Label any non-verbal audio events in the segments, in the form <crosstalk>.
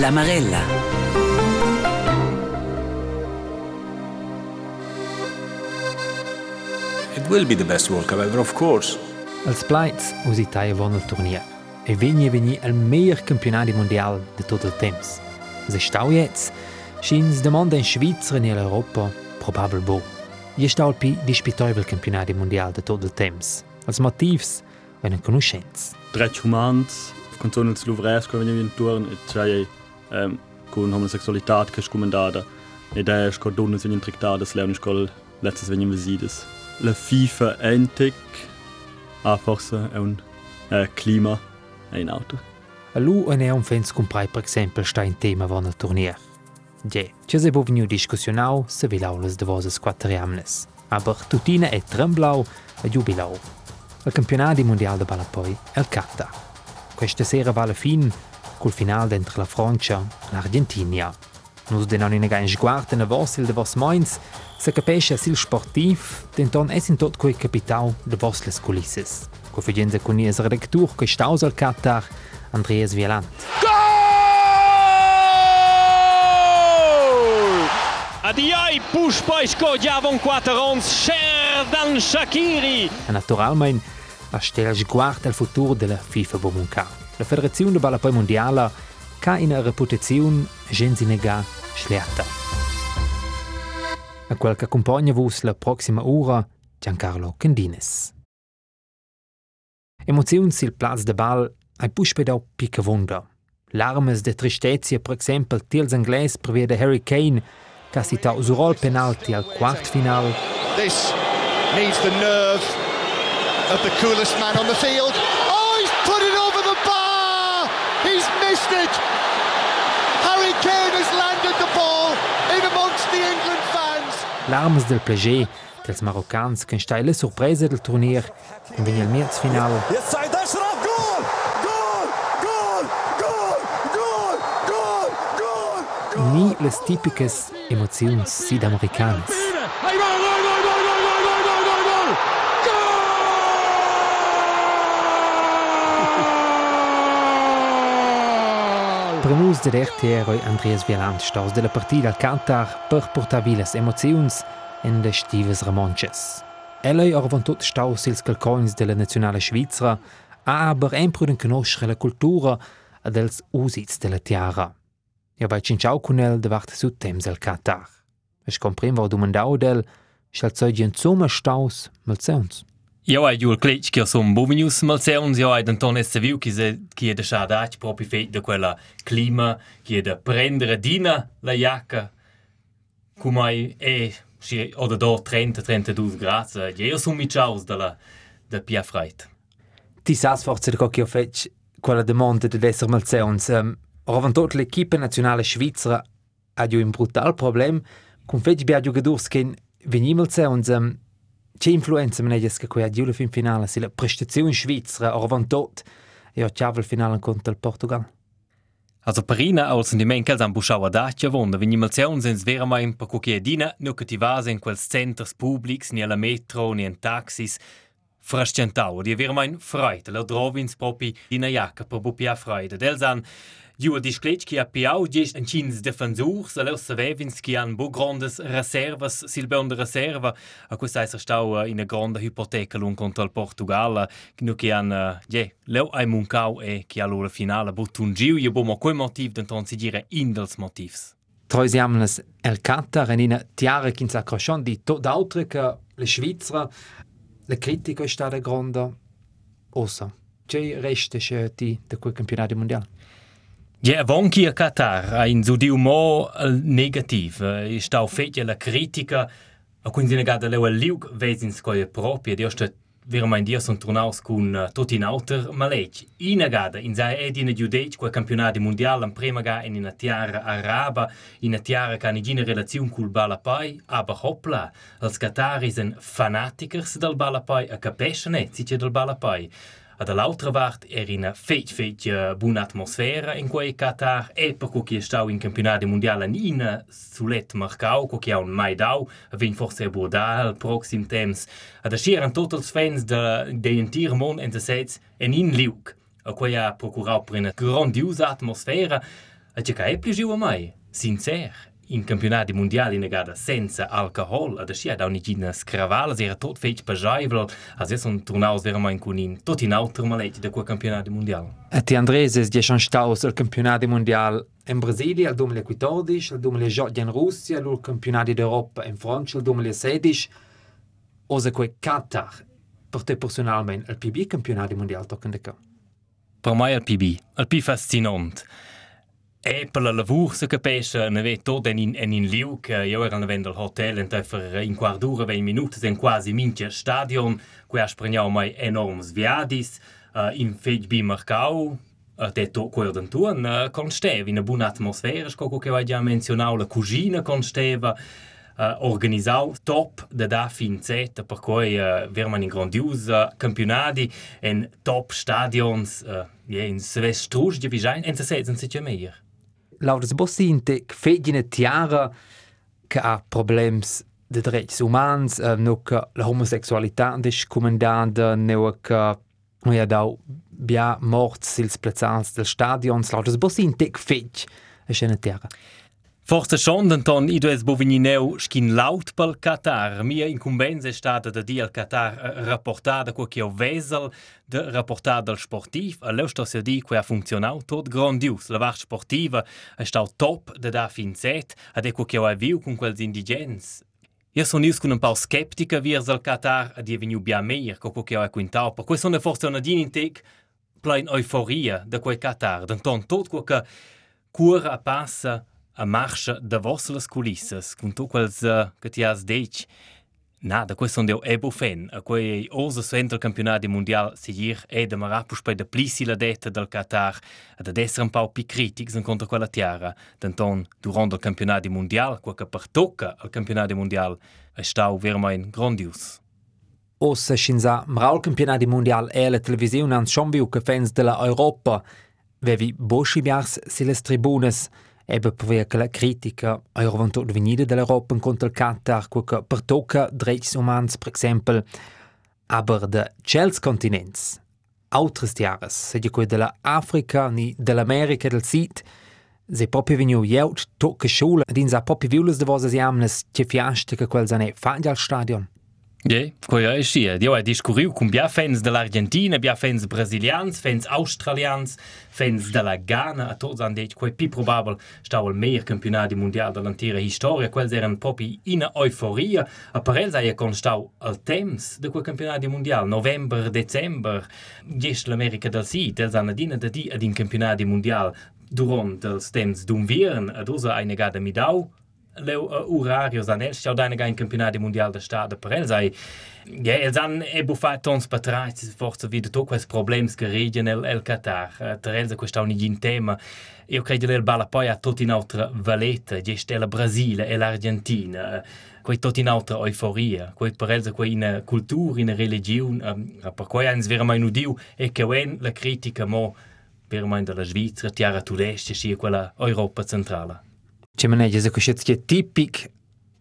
L'Amarella. It will be the best World Cup ever, of course. Els plaids us Italia von il turnier. E vegni vegni il meilleur campionat mondial de tot il temps. Se stau jetzt, schins demanda in Schweizer e in Europa probabel bo. Je stau pi dispitoivel campionat mondial de tot il temps. Els motivs eine conoscenza. Drei romans, canzoni del Luvresco venivano intorno e c'è ähm, kun Homosexualität kes comandada e ne da es ko donnes wenn traktada das lernen skol letztes wenn visides la FIFA entic a forse è un äh, clima è in auto Allu en è un fens comprai per esempio sta in von al turnier Ge, ci se bo veniu discussionau se vi laulas e de vosas quattriamnes. Aber tutina è tremblau e giubilau. Il campionato mondiale di Balapoi è il Qatar. Questa sera va alla fine col finale entre la Francia e l'Argentina. Nus denon in gain sguard na vossil de vos moins, se capesce sil sportiv, denton es in tot coi capitau de vosles culisses. Co fagenza con ies redaktur che staus al Qatar, Andreas Wieland. Adiai Pushpa isko javon quaterons Sherdan Shakiri. Naturalmein, a stel sguard al futur de la FIFA Bomunca. La Federazione de Balapoi Mondiala ca ina reputazione gens inega schlerta. A quel che accompagna vos la prossima ora, Giancarlo Candines. Emozioni sil plaz de bal ai puspedau pica wunda. Larmes de tristezia, per esempio, tils angles prevede Harry Kane, che ha citato su rol penalti al quart final. This needs the nerve of the coolest man on the field. wasted. Harry Kane has landed the ball in amongst the England fans. L'armes del PSG, dels maroccans, che sta la sorpresa del turnier, con venia al mezzo finale. Ni les típicas emozioni sudamericanas. Hey, Nus de RTR Andreas Wieland staus de la partida al Qatar per portar vilas emozions en de stives romanches. Eloi orvan tot staus sils calcoins de la nazionale Svizra, aber empruden conoscere la cultura ed els usits de la tiara. Ja bei cinciau cunel de vart su temps al Qatar. Es comprim va domandau del, schal zoi zoma staus malzeuns. Jo hai giù il clic che sono bovinius malseuns, jo hai d'anton esse viu che se che è da schadat proprio fet da quella clima che è da prendere dina la jacca come hai e si o da do 30 32 gradi, io sono mi chaos dalla da pia freit. Ti sas forse da che ho fec quella domanda de esser malzeuns. Um, Oravant tot l'equipe nazionale svizzera ha giù un brutal problem. Con fec bia giù gadurs che veni malzeuns um, Che influenza meneges che quei la fin finale si la prestazione svizzera oravant tot e ho chiave il finale contro il Portugal. Also Parina als die Menkels am Buschauer Dacia wonda, wenn jemals sehen, sind wäre mein per Cochiedina, nur che ti vas in quels centers publics, ni alla metro, ni in taxis, frascentau, di wäre mein Freude, la drovins propi in jacca per bupia Freude. Del san, Giu di scletch che a piau gest en cins defensurs, a leus savevins che han bo grandes reservas sil beon de reserva, a questa esser stau in a grande ipoteca lun contra il Portugal, nu che han, je, leu ai muncau e che a loro finale botun giu, je bo mo quei motiv denton si dire in dels motivs. Troisiamnes el Qatar en ina tiara kin s'accrochon di tot d'autre che le Svizzera, le critica è stata grande, ossa. Che resta de quel campionato mondiale? Ja, vonki a Qatar ha in zudiu mo negativ. I stau fetja la critica, a quindi negada leu al liug vesins coia propria, di osta veramente dia son tornaus cun uh, tot in auter malec. I negada, in zai ed in giudec, qua campionati mondial, en prima ga in una tiara araba, in una tiara ca nigina relaziun cul balapai, aber hoppla, els Qataris en fanaticers del balapai, a capescianet, si del balapai. ad all'altra erano feit feit buona atmosfera in quei Qatar e per cui è stato in campionato mondiale in eh, sulet mercato co che ha un mai dau vin forse a bordare al prossimo temps ad erano tutti i fans dell'intero mondo in de en in Liuk. A cui ha eh, procurato per una grandiosa atmosfera a che è più giù mai sincero In campionati mondiali negada senza alcohol, ad ascia da un'igina scravala, era tot fetch pagaivel, as es un turnaus veramente con in tot in altro malet da quel campionato mondiale. A ti Andreses di schon staus al campionato mondial in Brasilia al 2014, al 2018 in Russia, al campionato d'Europa in Francia al 2016, osa quei Qatar, per te personalmente, al PB campionato mondiale toccando de ca. Per mai al PB, al più fascinante. E per la lavur se capisce, ne ve tot en in, en in liu, che io era nel hotel, en per in quardura, 20 minuti, en quasi mince stadion, qui ha spregnau mai enorms viadis, uh, in fej bi marcau, uh, de to quer d'entuan, uh, con steva, in una buona atmosfera, scoco che vai già menzionau, la cugina con steva, uh, organisau top da da fin Z, per cui uh, verman in grandiosa campionati, en top stadions, uh, yeah, in Silvestrusch, di Vigein, en se setzen sich ja mehr. Laudes Bossinte, che fegine tiara, che ha problems de drets umans, uh, no che la homosexualità è comandata, no che noi ha dau bia morts sils plazzals del stadions, che feg, è scena tiara. Forse schon, Anton, i dues bovinineu schin laut pel Qatar. Mia incumbenza è stata da di al Qatar eh, rapportada qua che vesel, de rapportada al sportiv, a leu sto se di qua ha funzionau tot grandius. La vart sportiva è stau top da da fin zet, ad e qua che ho viu con quels indigens. Io sono ius con un po' skeptica viers al Qatar a di veniu bia meir, co che ho quintau. Per questo ne forse una din in tec plein euforia da quel Qatar. D'anton tot qua che cura passa a marcha da vossas culissas, com tu quels uh, que ti has dit. Nada, quei son deu ebo fan, a quei osa centro campionato mondial seguir e de marapus per de plissi la detta del Qatar, ad ad essere un po' più critics in contro quella tiara. D'anton, durante il campionato mondial, qua che per tocca al campionato mondial, è stau veramente grandius. Ossa scinza mraul campionato mondial e la televisione han schon viu che fans della Europa vevi boschi biars siles tribunes, Eben perché la critica a eventualmente venida dell'Europa contro il Qatar, che per tocca drets umans, per esempio, aber de Chels continents, altres tiares, seja quei dell'Africa ni dell'America del Sud, se proprio veniu jeut tocca schula, dins a proprio viulas de vosas jamnes, che fiaste che quel zane faglia al stadion. Yeah, quello è sì. Io ho discorriu con bia fans dell'Argentina, bia fans brasilians, fans australians, fans della Ghana, a tutti hanno detto che più probabile stava il meglio campionato mondiale dell'intera storia, quelli erano proprio in euforia, a parel sai che stava al temps di quel campionato mondiale, novembre, dicembre, dieci l'America del Sud, els hanno dina da di ad un campionato mondiale durante il temps d'un viern, ad usa eine gada midau, leu uh, urarios an els da in campionati mondial da stada per els ai ja els han e buffat tons patrais forza vida to quels problems che regian el, el Qatar. Uh, per els questa un in tema. Io credo che balla poi a tutti in altra valeta geste la Brasile e l'Argentina. Quei tot in altra euforia quei per els quei in cultura in religion um, per quei ans vera mai nudiu e che wen la critica mo per mai della Svizzera tiara tudeste sia quella Europa centrale Če maneggia se questo è tipic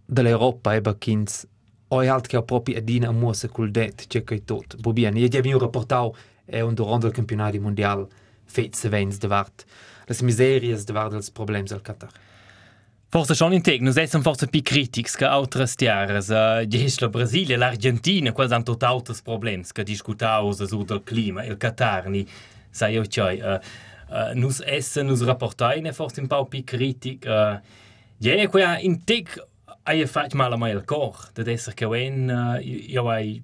dell'Europa e bakins oi halt che proprio adina muosa col det che che tot. Bu bien, io avevo rapportau e un durante il campionato mondiale fet se vens de vart las miserias de vart dels problems al Qatar. Forse schon in tec, nus essen forse pi critics che altres tiaras. Uh, Ges la Brasilia, l'Argentina, quels han tot autres problems che discutaus su del clima, il Qatar, sai io cioi. Uh, uh, nus essen, nus rapportai, ne forse un po' pi critic. Uh, ja, quia in tec ai fac mal a mai il cor, de esser che wen, uh, io ai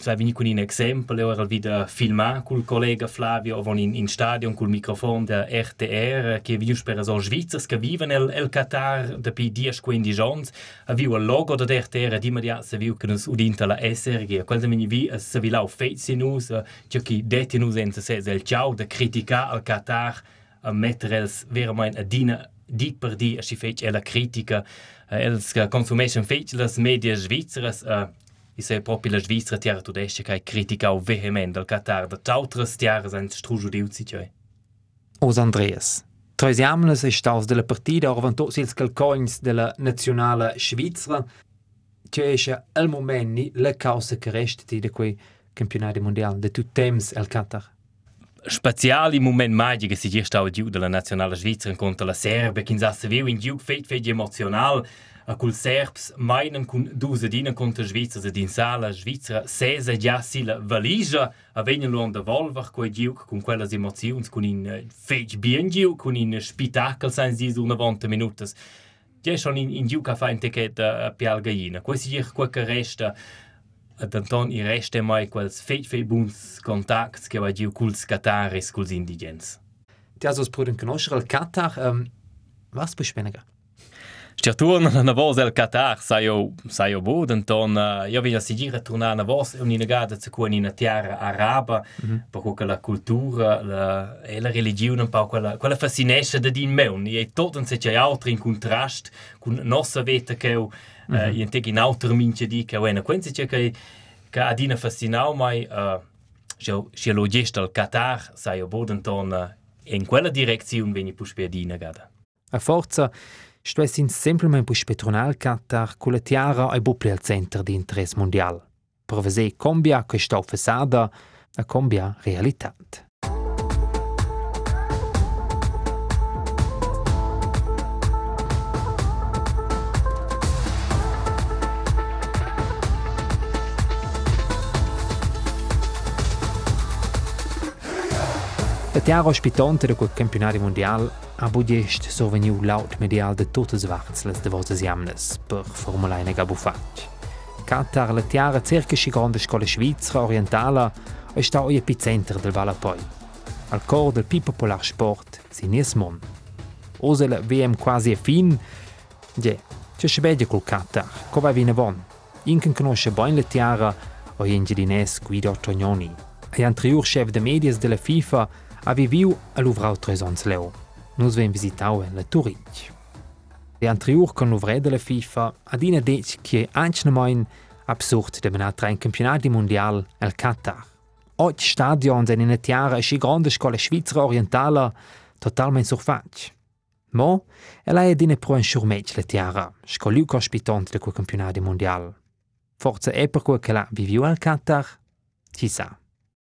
sai vini con un esempio, io era vida filmar col collega Flavio von in, in stadion col microfono da RTR che vi per so svizzers che viven el el Qatar da pi 10-15 giorni, a viu il logo da RTR di immediato se viu che nos udinta la SRG, se mi vi se vi lau fezzi nus, che detti nus en se el ciao da critica al Qatar a mettere els veramente a dina di per di a si fec e la critica els consumation fec las media svizzeras i se proprio la Svizzera tiara tudesce che criticau vehement al Qatar da tautres tiaras ein strugiu si cioè. Os Andreas. Trois jamnes è staus della partita, orvan tots ils calcogns della nazionale Svizzera, che esce al momento la causa che resta di quei campionati mondiali, de tut temps al Qatar. speciali moment magico si già stava giù della nazionale svizzera contro la Serbia, che in viu in giù fet fet emozional, a cul Serbs meinen kun dusedina contro Svizra se din sala Svizra sesa già si la valigia a venien lo da volver co giù con quelles emozions con in fet bien giù con in spitakel sein si una 20 minutas. Già schon in in giù ka fa in ticket a pialgaina. Quasi già quel che resta ad Anton i resta mai quels fet fet buns contacts che va giù culs cataris culs indigens. Ti has pruden conoscere il Qatar, um, was bespenega? Sti torna na voz el Qatar, sai io sai io bod Anton, io vi si gira torna na voz un inagada zu con in terra araba, mm -hmm. per quella la cultura, la e la religione un po' quella quella fascinesce da din meun, e un se c'è altri in contrast con nostra vita che mm -hmm. uh, in te in altro mince di che bueno, quenzi c'è che che adina fascinau mai uh, si lo gesta al Qatar, sai io bod Anton, uh, in quella direzione veni puspedina gada. A forza Sto es in semplamein pusch Petronal Qatar culla tiara e buple al center di interesse mondial. Provesè combia questa fassada, a combia realitat. La tiara ospitante da quel campionato mondial ha budgest surveniu laut medial de tuttes varzles de vosas jamnes per formulaine gabufatg. Qatar la tiara cerca schi grande scola svizzera orientala e sta o epicenter del Valapoi. Al cor del pi popular sport sinies mon. Ose la VM quasi a fin, je, c'è scebedia col Qatar, co va vine von. Inken conosce boin la tiara o ingedines Guido Tognoni. E antriur chef de medias della FIFA ha viviu a l'uvrau tresons leo. Nus ven visitau la Turinch. E antriur con l'uvre della FIFA ad ina dec che anche nemain absurd de menat ein campionati mondial el Qatar. Ocht stadions in una tiara e schi grande scola svizzera orientala totalment surfac. Mo, ela è dine pro un surmec la tiara, scoliu cospitant de quel campionati mondial. Forza è per quel che la viviu al Qatar? Chissà.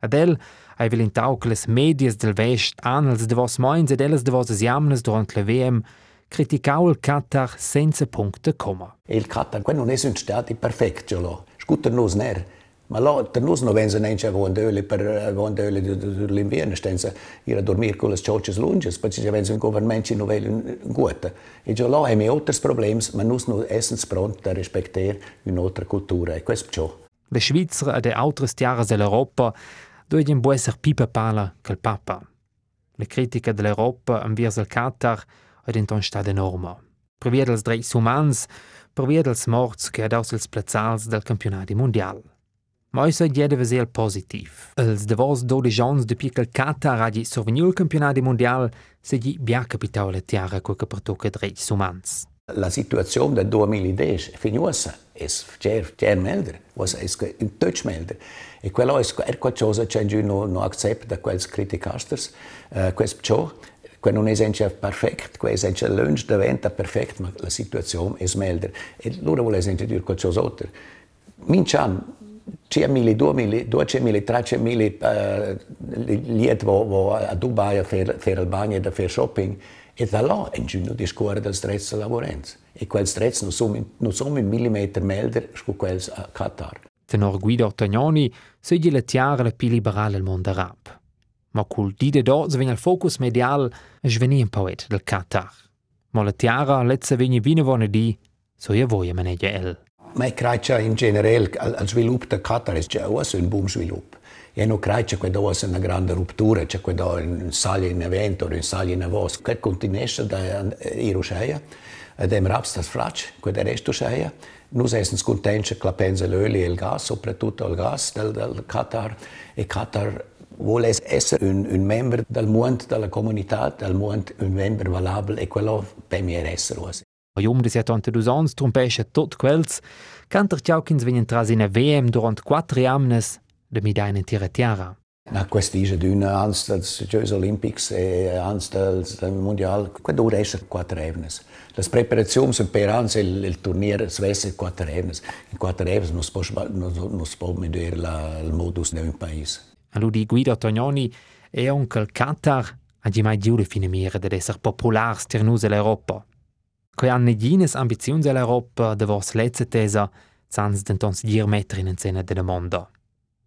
Adel hai velintau che les medias del vest annals de vos moins ed elles de vos jamnes durant la VM criticau il Qatar senza punto comma. Il Qatar, quello non è un stato perfetto, lo. Scutter nos ner. Ma là, per noi non vengono neanche a vondere per vondere l'inverno, stenza ir a dormire con le ciocce lunghe, perché ci vengono governmenti non vogliono gut. E già là abbiamo altri problemi, ma noi non siamo pronti a rispettare un'altra cultura, e questo è ciò. Le Svizzere e altre tiaras dell'Europa Doidien può essere pipa pala che Papa. La critica dell'Europa inviers al Qatar è inton stata enorme. Provier dels drets umans, provier dels morts che adaus els plazzals del campionato mondial. Ma isso diede vesel positiv. Els devos do de jons de pic el Qatar agi surveniu il campionato mondial se gi bia capitau la tiara quo che pertoca drets umans. La situazione del 2010 finjuosa ir meldri, ir taču meldri. E quello è qualcosa che io non no accetto, quel criticasters, eh, uh, quel ciò, che non è perfetto, che è lunge diventa perfetto, ma la situazione è meldri. E loro vogliono dire qualcosa altro. Minciam, c'è mille, duemila, duecemila, trecemila uh, eh, lieti a Dubai a fare il bagno, a fare shopping, E da là è giunto di scuola del stress lavorenza. E quel stress non sono, non sono in millimeter melder su quel a Qatar. Tenor Guido Tagnoni segli la tiara la più liberale al mondo arab. Ma col dide do svegna il focus medial e sveni un poet del Qatar. Ma la tiara lezza vegni vine vone di, so io voglio maneggia el. Ma credo in generale al sviluppo del Qatar è già un buon sviluppo. E credo che dove sia una grande che dove un sali in sali in avos. Che continua da Irusceia, ed è raps das fracci, che è resto sceia. Noi siamo contenti che la pensa l'olio e il gas, soprattutto il gas del, del Qatar. E Qatar vuole essere un, un membro del mondo, della comunità, del mondo, un membro valabile e quello per me è essere. A um de 72 ans trumpescha tot quels, canter Tjaukins venien tras in a VM durant 4 amnes de medaine tiratiara. Na questa d'una ans dels Jeux Olympics e ans dels del Mondial, quando resta quattro evnes. Les preparazioni per ans il, il turnier svesse quattro evnes. In quattro evnes non si può, non, non si può vedere la, il modus di un paese. A lui di Guido Tognoni E anche il Qatar ha già mai giù definire di essere popolare per noi l'Europa. Che hanno negines ambizioni dell'Europa de vos lezze tesa, sans dentons dir mettere in scena del mondo.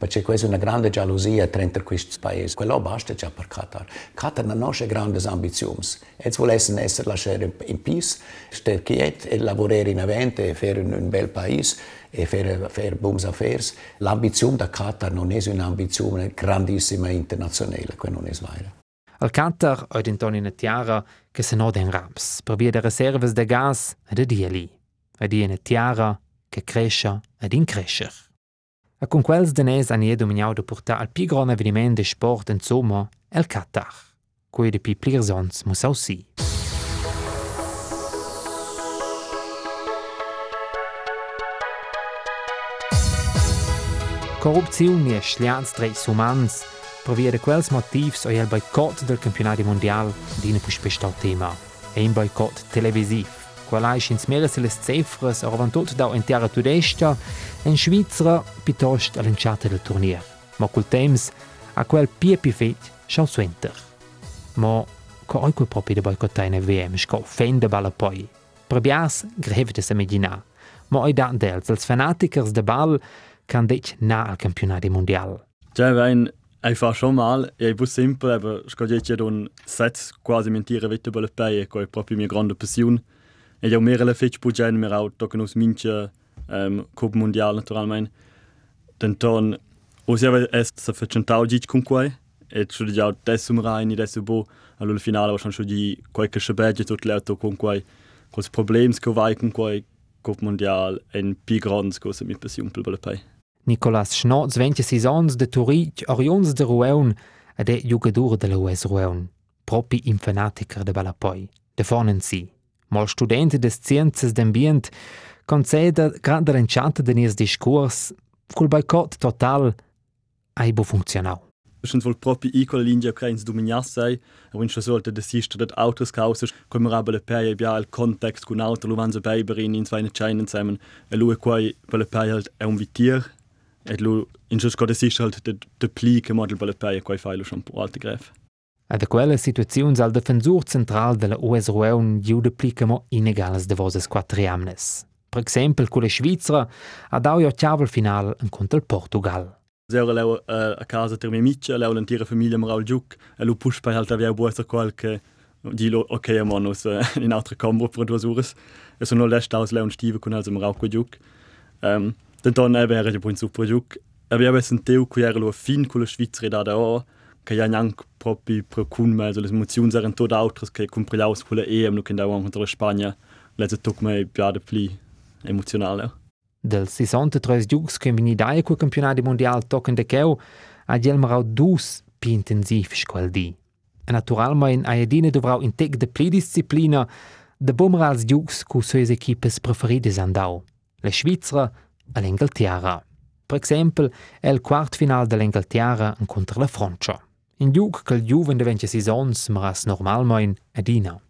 Perché questa è una grande gelosia tra questi paesi. Quello basta già per Qatar. Qatar non ha grandi ambizioni. E vuole essere lasciare in peace, stare quieto e lavorare in avanti e fare un, bel paese e fare, fare buone affari. L'ambizione da Qatar non è un'ambizione grandissima internazionale, quello non è vero. Al Qatar ha intorno una tiara che se non den raps, per via de reserves de gas e de dieli. È una tiara che cresce ed incresce. E con quels danès han ie dominiau de portar al pi gran eveniment de sport en sommer, el Qatar. Coi de pi plirsons muss auch si. Corrupzione e schlians dreis umans, per via de quels motivs o il boicott del campionato mondial dina pus pestau tema. E un boicott televisiv. quella è in smerese le cifras arravantot da in terra tudesta in Svizzera piuttosto all'inciata del torneo. Ma col temps a quel pie più fet chansuenter. Ma ko oi quel proprio de boicottare in VM, sco fende balla poi. Prebias greve de se medina. Ma oi dat dels, els fanatikers de ball kan dit na al campionato mondiale. Già vein Einfach schon mal, ich bin simpel, aber ich gehe jetzt hier und setze quasi mein Tiere weiter Pei, ich gehe proprio mia grande passione. E io mera le fetch bugen mir au tocken us minche um, Cup Mundial naturalmente. Denton, os ave est sa facentau gic con quai, e ci già adesso rein, adesso bo, allora finale was schon di qualche schabegge tot l'auto con quai, cos problems che vai con quai Cup Mundial en pi grands cosa mi passion per pei. Nicolas Schnotz, 26 ans de Turic, Orions de Rueun, ed è jugador de la US Rueun, propi in fanatiker de Balapoi, de fonen si. Mal studente des Sciences d'ambient, conceda grande l'encianta de nies discurs, col boicott total, ai bo funzionau. Schon wohl proprio i quella linea che ins dominassai, e wenn schon sollte desistere dat Autos causes, come aber le pei bia il context con auto lo vanze beiberin in zwei Scheinen zusammen, e lui quai per pei halt un vitier, e lu in schon sco desistere halt de de pli che model per pei quai lo schon alte gref. A da quella situazione al defensor central della US Rueun giu deplicamo inegales de voses quattriamnes. Per esempio, con le Svizzera ha dato il chiave final contro il Portugal. Zero leu uh, a casa ter mia amica, leu l'intera famiglia moral giuc, e lu push per halt avea buosa qualche di lo ok a uh, <laughs> in altre camera per due ore. E sono lest aus leu un stive con also moral co giuc. Um, Denton ebe era già buon super giuc. Ebe senteu qui era lo fin con la Svizzera da da o, che ja nanc proprio per cun me, so le emozioni erano tot altres che comprilaus con la EM, che andavamo contro la Spagna, lezze toc me piade pli emozionale. Del 63 giugs che vini daia col campionato mondial tocken de cheu, ha gel marau dus pi intensiv squal di. E naturalmein a edine dovrau in tec de pli disciplina de bomrals giugs cu sues equipes preferides andau. Le Svizzera e l'Inghilterra. Per esempio, è il quart final dell'Inghilterra contro la Francia. In giug che il giuven de 26 ans maras normalmein edina.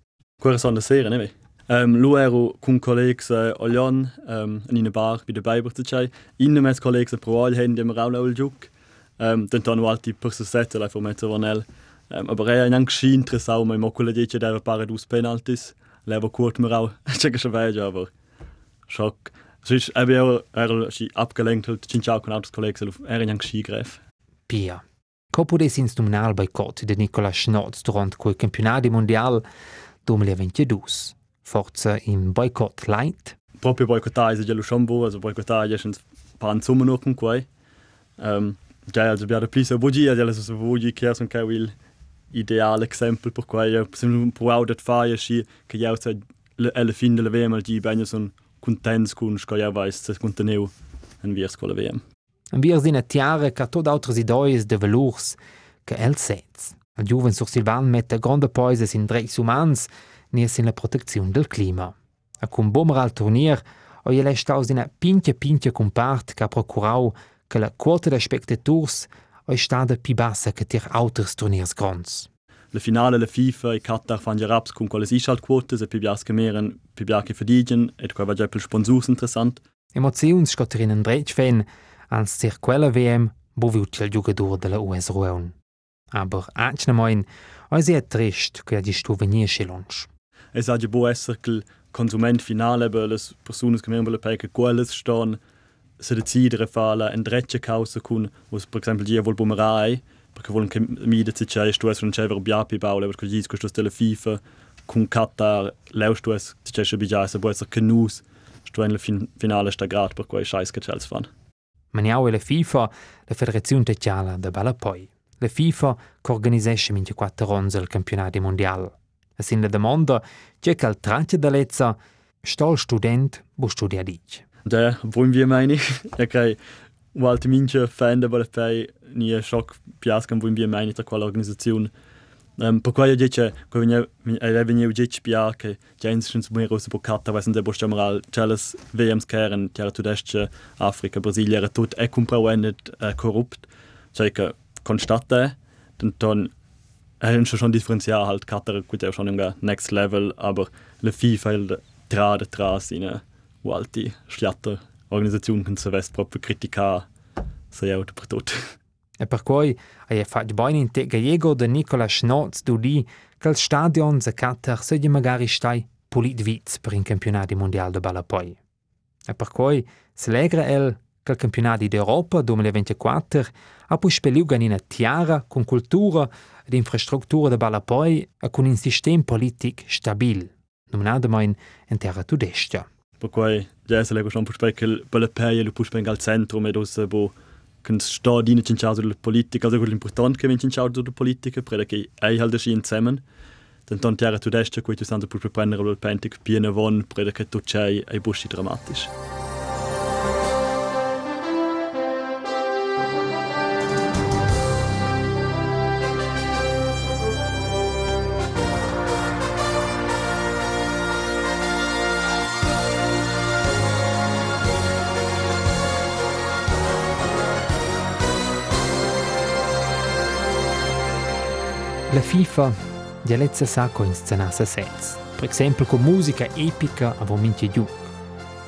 Quella sono da sera, ne? Um, lu ero con collegs uh, Olion um, in una bar bi de Biber zu chai. Inne mes collegs pro al hen dem raul ul juk. Um, den ton alti per se sette la for metto vanel. Um, aber er ein schi interessau mai mokule dice der pare dus penaltis. Lever kurt mir au. Check <laughs> schon bei aber. Schock. So ist er er er si abgelenkt halt cinchau con autos collegs er ein schi gref. Pia. Copude sins dumnal boicot de Nicola Schnotz durant quei campionadi mondial 2022. Forza in boicot light. Proprio boicotage già gelo shambo, also boicotage sind pan summen up und quei. Ähm ja also bia de plisa bogi, già so so bogi che und che will ideal exempel per quei eh, sim proud dat faia schi che ja so alla fin della VM al di benison contents kun scoia vais se conteneu en vies con la VM. En wir sind tiare ca tot autres idois de velours che el sets. Al giuven sur Silvan mette grande poises in drecs umans nies in la protezione del clima. A cum bomber al turnier o je lest aus una pinche pinche compart che ha procurau che la quota de spectators o stada pi bassa che tir auters turniers grons. la finale la FIFA e Qatar fan gli raps con quelle Einschaltquoten e più biasche meren, più biasche verdigen e qua va già per sponsors interessant. Emozions scotterin en dretg fan, ans sich quella WM, bo viu il giocatore della US Rueun. Aber acne moin, oi è trist che di stu venir schelonsch. Es ha bo esser che il consument finale per le persone che membro per che quelles ston se decidere fare en drecce causa con, was per esempio dia vol bumerai, perché volen che mi de c'è stu es non c'è ver biapi baule perché gli scosto della FIFA con Qatar leust es c'è bija se bo esser kenus stu en la fin, finale sta grad scheiß che fan. Maniau e la FIFA, la Federazione Tecciala de Balapoi. La FIFA che organizzesce 24 onze il campionato mondiale. E sin la domanda, c'è che al traccia da lezza, sta il student, bo studia dic. Da wollen wir meine ich. Okay. Walte minche fan der Balapoi nie schock piascan wollen wir meine da quella organizzazione. Um, per quella dice che venia e venia dice pia che James schon zum Mero su Bocata was der Bosch General Charles WMs keren tiara tudesche Afrika Brasilia era tut e comprauendet uh, korrupt. Cioè che constate dann dann haben schon differenzial halt Katar gut auch schon im next level aber le FIFA trade tras in walti schiatter Organisation kan se vest proprio critica se ja tot. E per cui hai fatto bene in te gallego de Nicola Schnotz di che il stadion se Qatar se magari stai polit viz per il campionato mondiale de Balapoi. E per cui se legra el che il campionato d'Europa 2024 ha poi speliuga in una tiara con cultura ed infrastruttura de Balapoi e con un sistema politico stabile, nominato in terra tudestia. Per cui ja se lego schon per che per le peie lo push al centro med os kan sta dine cinciao della politica, also quello importante che vinci cinciao della politica, per che ei halt das in zusammen. Dann dann terra tudestia, qui tu santo per prendere il pentic piena von, per che tu c'hai ai busci dramatisch. La FIFA ja lezza sa co inscenassa sets. Per esempio con musica epica a vominti giù.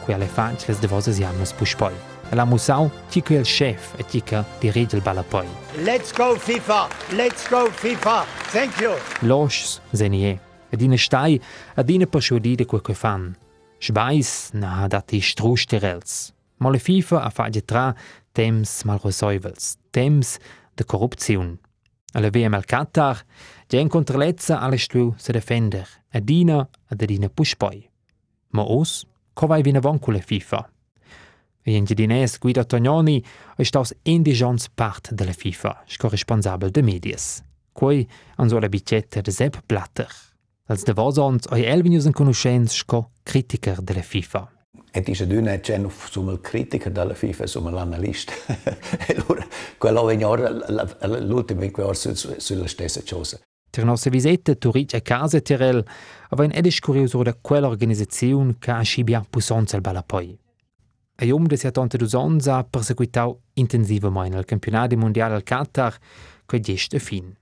Qui alle fancias de vosas jamnas puspoi. E la musau ti che il chef e ti che dirige il balapoi. Let's go FIFA! Let's go FIFA! Thank you! Losch zenie. Ed in stai ad in persuadide quel che fan. Schbeiß na dati strusterels. Ma la FIFA a fagge tra temps mal resolvels. Temps de corrupzione. Alla VM al Qatar, in controlezza alle stu se defender, a dina ad adina puspoi. Ma os, co vai vina von la FIFA? E in gedines Guido Tognoni è staus indigents part della FIFA, corresponsabel de medias. Quei an so la bicetta de Sepp Blatter. Als de vosons oi elvinius en conoscenz sco critiker della FIFA. <laughs> E dice tu non c'è un critico della FIFA, insomma l'analista. e allora, quello è l'ultimo in ho sulla stessa cosa. Per nostra visita, Turic e Casa Tirel, aber in edisch curioso da quella organizzazione che ha scibia pusonza al balapoi. E um de siatante d'usons ha perseguitau intensivamente il campionato mondiale al Qatar, che gest fin.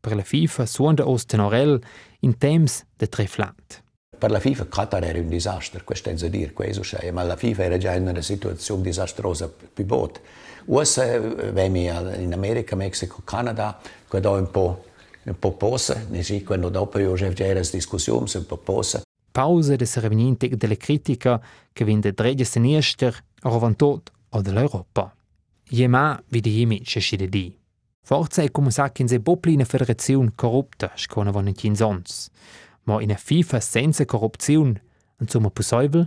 Per la FIFA suonda os tenorel in temps de tre flat. Per la FIFA Qatar era un disastro, questo è da dire, questo c'è, ma la FIFA era già in una situazione disastrosa più botte. USA, in America, Messico, Canada, quando un po' un po' posa, ne quando dopo io già era discussione, un po' posa. Pause de sereveninte delle critica che vinde dregge sinister a rovantot o dell'Europa. Jema vide jemi scescide di. Forza è come sa che in se popli una federazione corrupta scona von in kinzons. Ma in a FIFA senza corruzione, insomma possibile?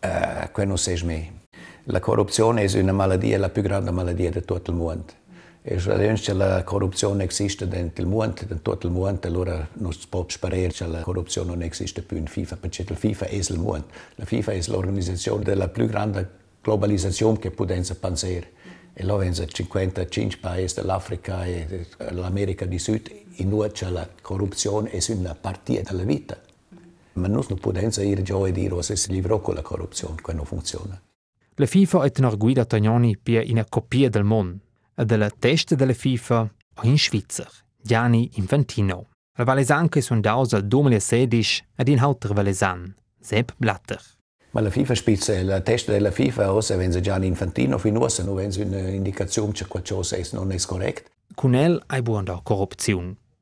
Uh, quello non sai me. La corruzione è una malattia, la più grande malattia di tutto il mondo. E se la corruzione esiste nel mondo, in tutto il mondo, allora non si può sperare che la corruzione non esiste più in FIFA, perché la FIFA è il mondo. La FIFA è l'organizzazione della più grande globalizzazione che possiamo pensare. E là vengono 55 paesi dell'Africa e dell'America di Sud, in cui la corruzione è una parte della vita. Ma noi non possiamo dire già e dire che si livrò con la corruzione, che non funziona. La FIFA è una guida Tognoni per una copia del mondo. E della testa della FIFA in Svizzera, Gianni Infantino. Il Valesan che sun daus al 2016 ad in hauter Valesan, Sepp Blatter. Ma la FIFA spizza la testa della FIFA o se sie Gianni Infantino finuosa, no wenn sie eine Indikation che qualcosa non es correct. Con el hai buon da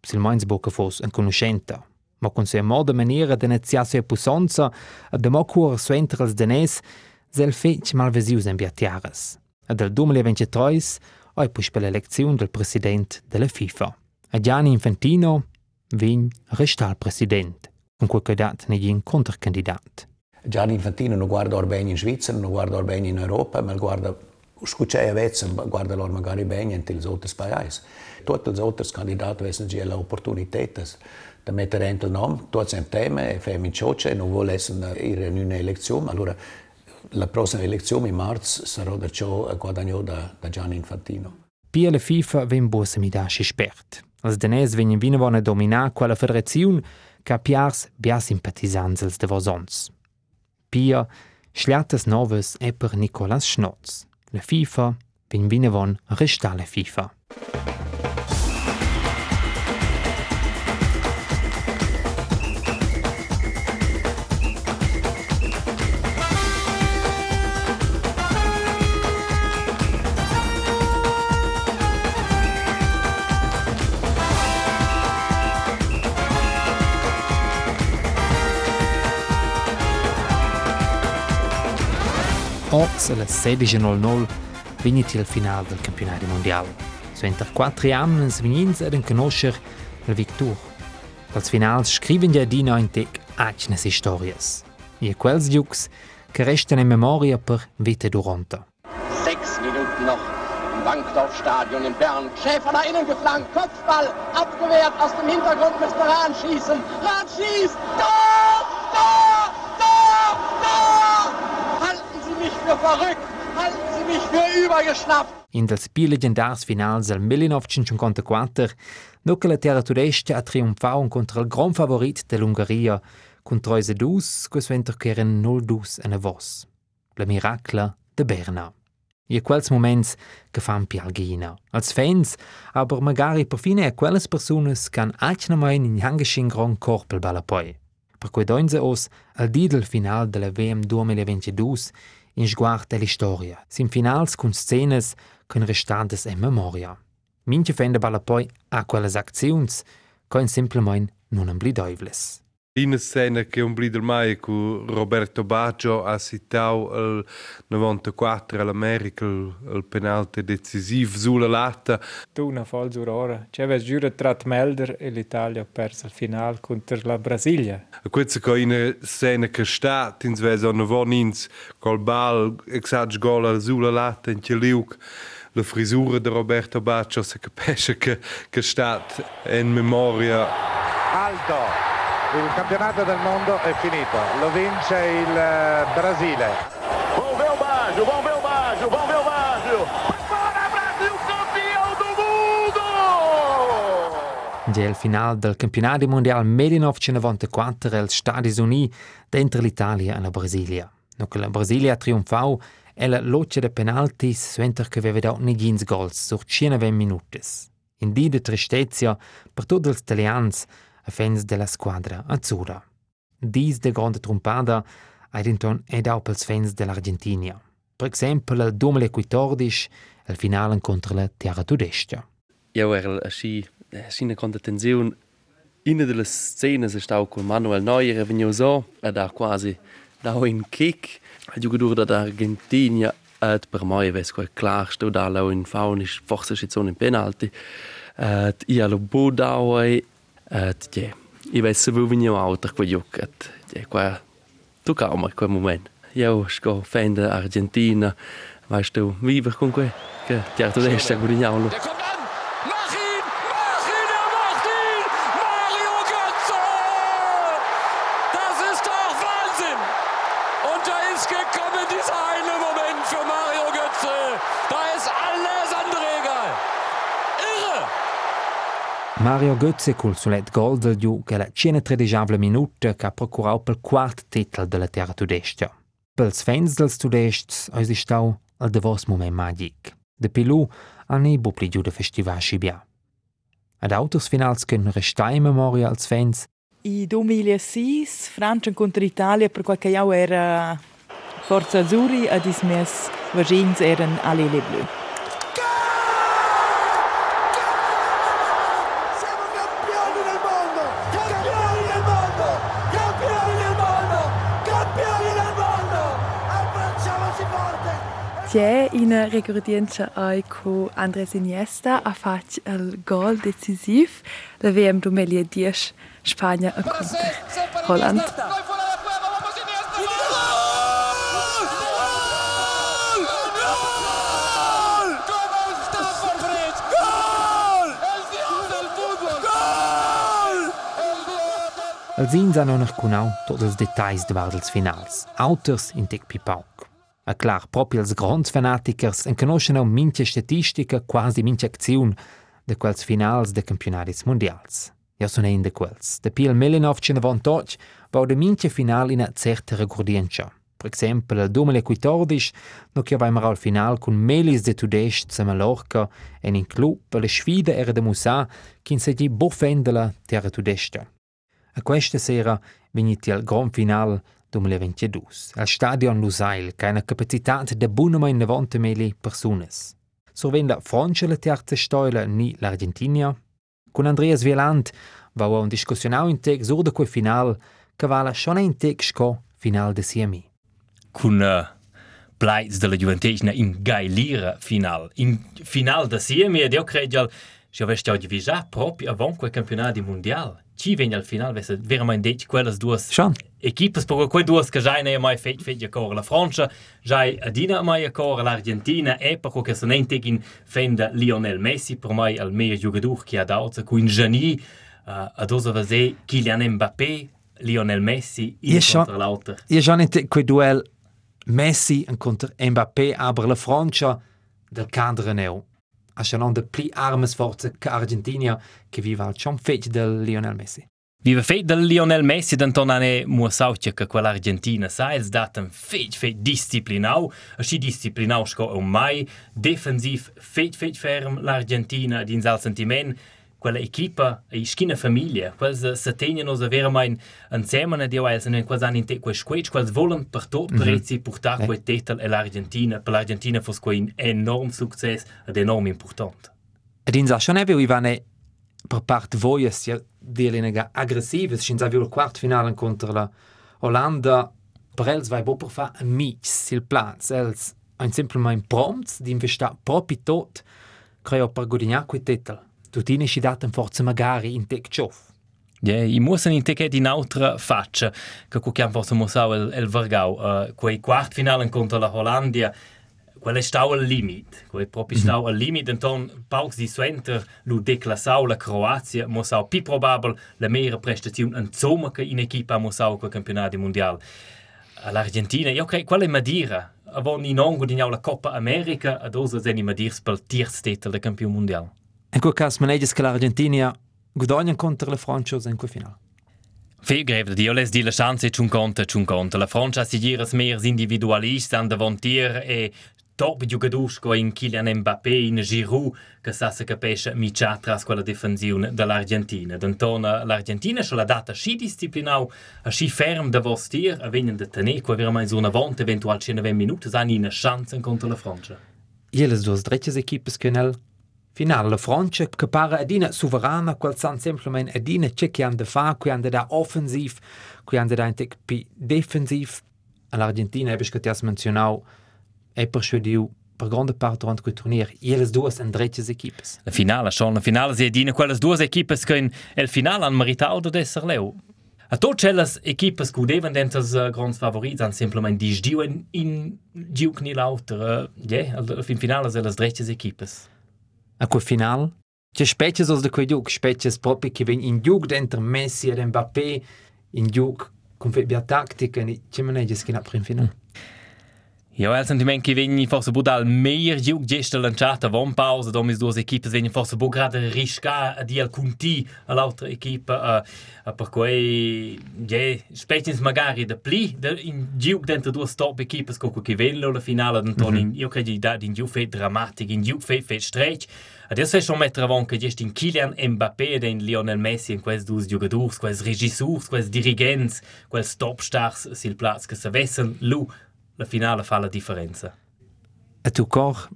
corrupziun, sil meins bocca fos en conoscenta. Ma con se moda maniera de nezia sua pussonza, a de mocur suenter als denes, sel fetch malvesius en biatiares. A del 2023 hai pus per l'elezione del president della FIFA. A Gianni Infantino vegn restal president, con quel candidat negli contrcandidat. Gianni Infantino non guarda bene in Svizzera, non guarda bene in Europa, ma guarda Escuché a veces, guarda, lor magari vengan till otros países. Todos los otros candidatos veces ya las oportunidades de meter en el nombre, todos en tema, y fem in choce, no volesen ir en una elección. Allora, la prossima elezione in marzo sarà da ciò guadagnato da, da Gianni Infantino. Pia la FIFA ven busse mi dasci spert. Als denes venien vino vona dominar quella federazione che piars bia simpatizzans als de vosons. Pia, schliatas noves e per Nicolas Schnotz. FIFA ven vinavon a restare la FIFA. Oz alla 16.00 vinit il final del campionato mondiale. Suenter quattro anni venins ad conoscer la victor. Als finals scriven ja di neun tec acnes historias. E quels jux che restano in memoria per vita durante. Sechs Minuten noch im Bankdorf-Stadion in Bern. Schäfer nach innen geflankt, Kopfball abgewehrt, aus dem Hintergrund müsste Rahn schießen. Rahn schießt, Tor, Tor, Tor, Tor! Für verrückt, halten Sie mich für übergeschnappt. In dels pi legendars finals del 1954, no che la terra tudestia ha triumfau contra il gran favorit dell'Ungheria, con 3-2, che suenter che eren 0-2 en avos. La miracla de Berna. A quels moments che fan pialgina. Als fans, aber magari per fine a quelles personas che han acna mai in hangeschin gran corpel balla poi. Per cui doinze os al di del final della VM 2022 in sguard dell'istoria, sin finals con scenes con restantes in memoria. Minche fende balla poi a quelles acziuns, coin simplement non amblidoivles. Ina scena che un blider mai con Roberto Baggio ha citato il 94 all'America il, il penalty decisivo sulla latta. Tu una falsa ora. C'è giuro trat Melder e l'Italia ha perso il finale contro la Brasilia. Questa è una scena che sta in svesa una vonins col bal exag gol sulla latta in Chieliuk. La frisura di Roberto Baggio si capisce che, che sta in memoria. Alto! Il campionato del mondo è finito, lo vince il eh, Brasile. Vamos ver o Baggio, vamos ver o Baggio, vamos ver o Baggio. Fora Brasil campeão do mundo! Già il final del campionato mondiale 1994 als Stati Uniti dentro l'Italia e la Brasilia. No che la Brasilia ha trionfau e la loccia de penaltis suenter che aveva dato negins gols sur 120 minutos. In di de tristezia per tutti els italians a fans della squadra azzurra. Dis de grande trompada ed inton ed pels fans dell'Argentina. Per esempio, il 2014, il finale contro la Terra Tudestia. Io ero así, así con attenzione. Una delle scene è stata con Manuel Neuer, è venuto so, ed ha quasi dato un kick. Il giocatore dell'Argentina, ed per me è quel chiaro, sto da in fauna, forse c'è un penalty. Ed io l'ho budato Et, at je i se bu vinyo au tak vajuk moment yo sko fende argentina weißt du wie wir kun ke ke der du Mario Götze col sulet gol del giu che la 113 minuta che ha procurato pel quart titel della Terra Tudestia. Pels fans dels Tudests eis ist stau al davos moment magic. De Pilù ha ne bu pli giù de festival Scibia. Ad autos finals können restare in memoria als fans. In 2006 Francia contro Italia per qualche jau era Forza Azzurri ed is mes vagins eran Alele Blu. C'è in ricordienza ai con Andres Iniesta ha fatto il gol decisivo la VM 2010 Spagna contro Holland. Els ins hanno noch cunau tots els detalls de vardels finals. Auters in tec pipauk. A clar, proprio els grands fanatikers en conoscono mince statistica, quasi mince acziun de quels finals de campionaris mondials. Ja sono ein de quels. De pil 1998 bau de mince final in a certa regordienza. Per exempel, il 2014, no che avevamo al final con Melis de Tudest a Mallorca en in club, la sfida era de Musa, che insegni boffendela terra Tudesta. A questa sera venite al Grand Final 2022, al Stadion Lusail, che ha una capacità di buonamente 90.000 persone. Sorvende la Francia la terza storia, ni l'Argentina. Con Andreas Wieland va a un discussionau in tec sur de quel final, che vala schon in tec sco final de Siemi. Con uh, Blaiz della Juventesna in Gailira final. In final da Siemi, ed io credo che aveste oggi visa proprio avant quel campionato mondiale. chi vegn al final vessa verament detg quellas duas Sean. equipas per quei duas che jai nei mai fet fet cor la Francia jai adina mai cor l'Argentina e per che sonen tegin fenda Lionel Messi per mai al meglio giocatore che ha dato quin Gianni uh, ad osa vase Kylian Mbappé Lionel Messi in contro l'alter E Sean in quei duel Messi contro Mbappé abre la Francia del cadre neu Așa xanon pli armas forza ca Argentina că viva al cion fetg del Lionel Messi. Viva fetg del Lionel Messi d'anton ane muosautja ca quella Argentina sa els dat un fetg fetg disciplinau, și si disciplinau sco un mai, defensiv fetg fetg ferm al Argentina din al sentiment quella equipa e schina famiglia, quels se tengono a vera mai un semana di OS, non quels hanno in te quei squetch, quels volen per tot prezzi portare quel titel all'Argentina, per l'Argentina fosse un enorm successo ed enorm importante. Ed in Sasson avevo Ivane per parte voi sia delle aggressive, sin avevo il quarto finale contro la Olanda, per els vai bo per fa un mix, il plan, els ein semplicemente prompt di investire proprio tot, credo per guadagnare quel titel. Tutine si daten forza magari in tec ciof. Ja, i mussen in teket in altra faccia, che cucchiam forse musau el, el Vargau, uh, quei quart finale contro la Hollandia, quel è stau al limit, quel proprio stau al limit, enton paucs di suenter lu declassau la Croazia, musau pi probabel la mera prestazione in zoma che in equipa musau quel campionato mondiale. All'Argentina, io credo quale Madeira, avon in ongo di la Coppa America, ad osa zeni Madirs pel tiers titel de campion mondiale. In quel caso maneges che l'Argentina guadagna contro la Francia in quel finale. Fe greve di les di la chance chun conta chun conta. La Francia si gira mer individualist an davantier e top giocadusco in Kylian Mbappé in Giroud che sa se capisce micia tras quella difensione dell'Argentina. D'antona l'Argentina c'è la data sci disciplinau a sci ferm da vostir a venen de tenere qua veramente una volta eventual 120 minuti hanno una chance contro la Francia. Jeles duas dreches equipes che nel final la Francia che para adina sovrana quel san semplicemente adina che han da fa, qui han da offensiv, qui han da intek pi defensiv. All'Argentina ebes che ti has menzionau e per schudiu per grande parte durante quel turnier, jeles duas en dreches equipes. La finale, schon la finale si edina quelles due equipes che in el finale han meritato di essere leu. A tot quelles equipes che deven dentras uh, grands favorits han simplement dis diu in, in giuc ni l'auter. Uh, yeah, al, al fin finale se las dreches equipes. A quel final, c'è species os de quei giug, species proprio che ven in giug dentro Messi ed Mbappé, in giug con febbia tattica, e c'è maneges che na prim final. Ja, sentiment che vegni forse bu dal meglio giug gesta lanciata von pausa, da mis due equipes vegni forse bu grada risca a di al conti all'altra equipa uh, per cui ja, spetins magari da pli da in giug dentro due stop equipes co che venlo la finale d'Antoni mm -hmm. io credo da in giug fe drammatic in giug fe fe stretch Adesso è schon mettere avon che gesti in Kylian Mbappé e in Lionel Messi in quels dus giocadors, quels regisseurs, quels dirigents, quels stopstars sil platz che savessen lu la finale fa la differenza. E tu cor?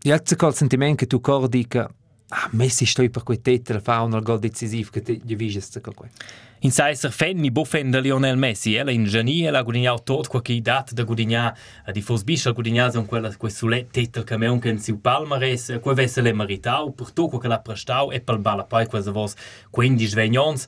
E altro col sentimento che tu cor dica Ah, Messi stoi per quei tette, fa un gol decisivo che ti vises da quel. In Saiser Fenni, Bofen da Lionel Messi, eh? ella in Gianni, ella ha guadagnato tutto quello che ha dato da guadagnare, eh, di Fosbiscia ha guadagnato quella, quel sulle tette che abbiamo anche in Siu Palmares, quel vesse le meritato, per tutto quello che l'ha prestato e per il balla poi quasi vos 15 svegnons,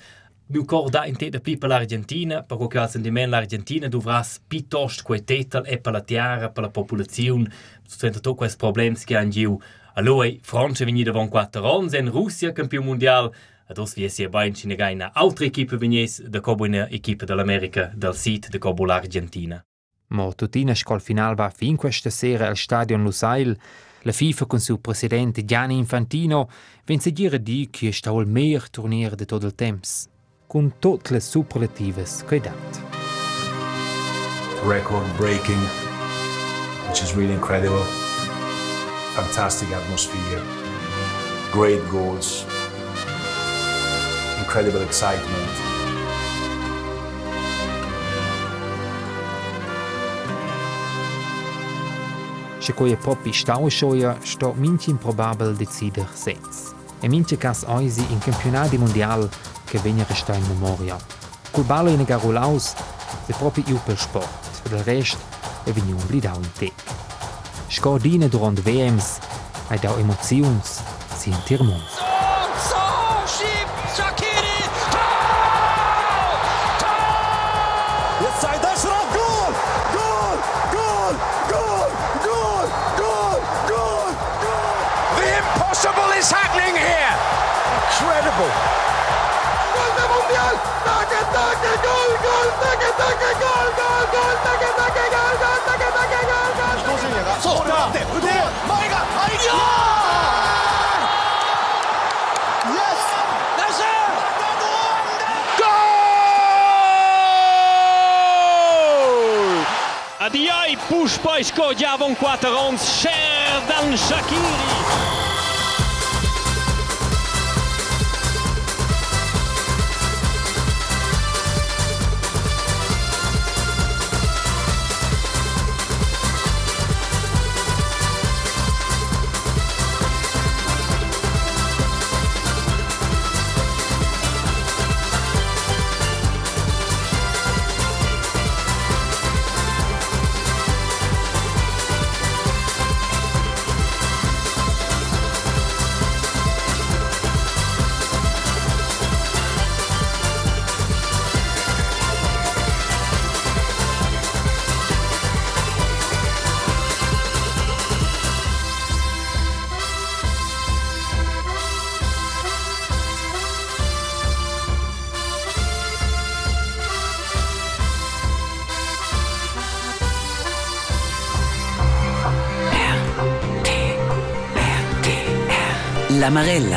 Miu cor da in teta pli per l'Argentina, per che al sentiment l'Argentina dovras piuttosto quei tetel e per la tiara, per la popolazione, sento to questi problemi che hanno giù. Allora, Francia veni davon 4 anni, in Russia campione mondiale, Ados vi si bei in gaina altra equipe vegnes de cobo una equipe dell'America del sit de cobo l'Argentina. Mo tutina scol final va fin questa sera al stadion Lusail. La FIFA con suo presidente Gianni Infantino vence dire di che è stato il miglior turnier di tutto il tempo, con tutte le superlative che ha dato. Record breaking, which is really incredible. Fantastic atmosphere, great goals, incredible excitement. Se koje popi staušoja, sto minci improbabel decider sets. E minci cas oisi in campionati mondial che vegna resta in memoria. Col ballo in garulaus, se proprio io per sport, del rest e vegna un blidau in tec. Scordine durant VMs, hai dau emozions, si 伊東純也がそうだって腕前が入り Yes! That's it! Goal! Adiai push paisko Javon 4 ons Sherdan Shakiri. Amarel.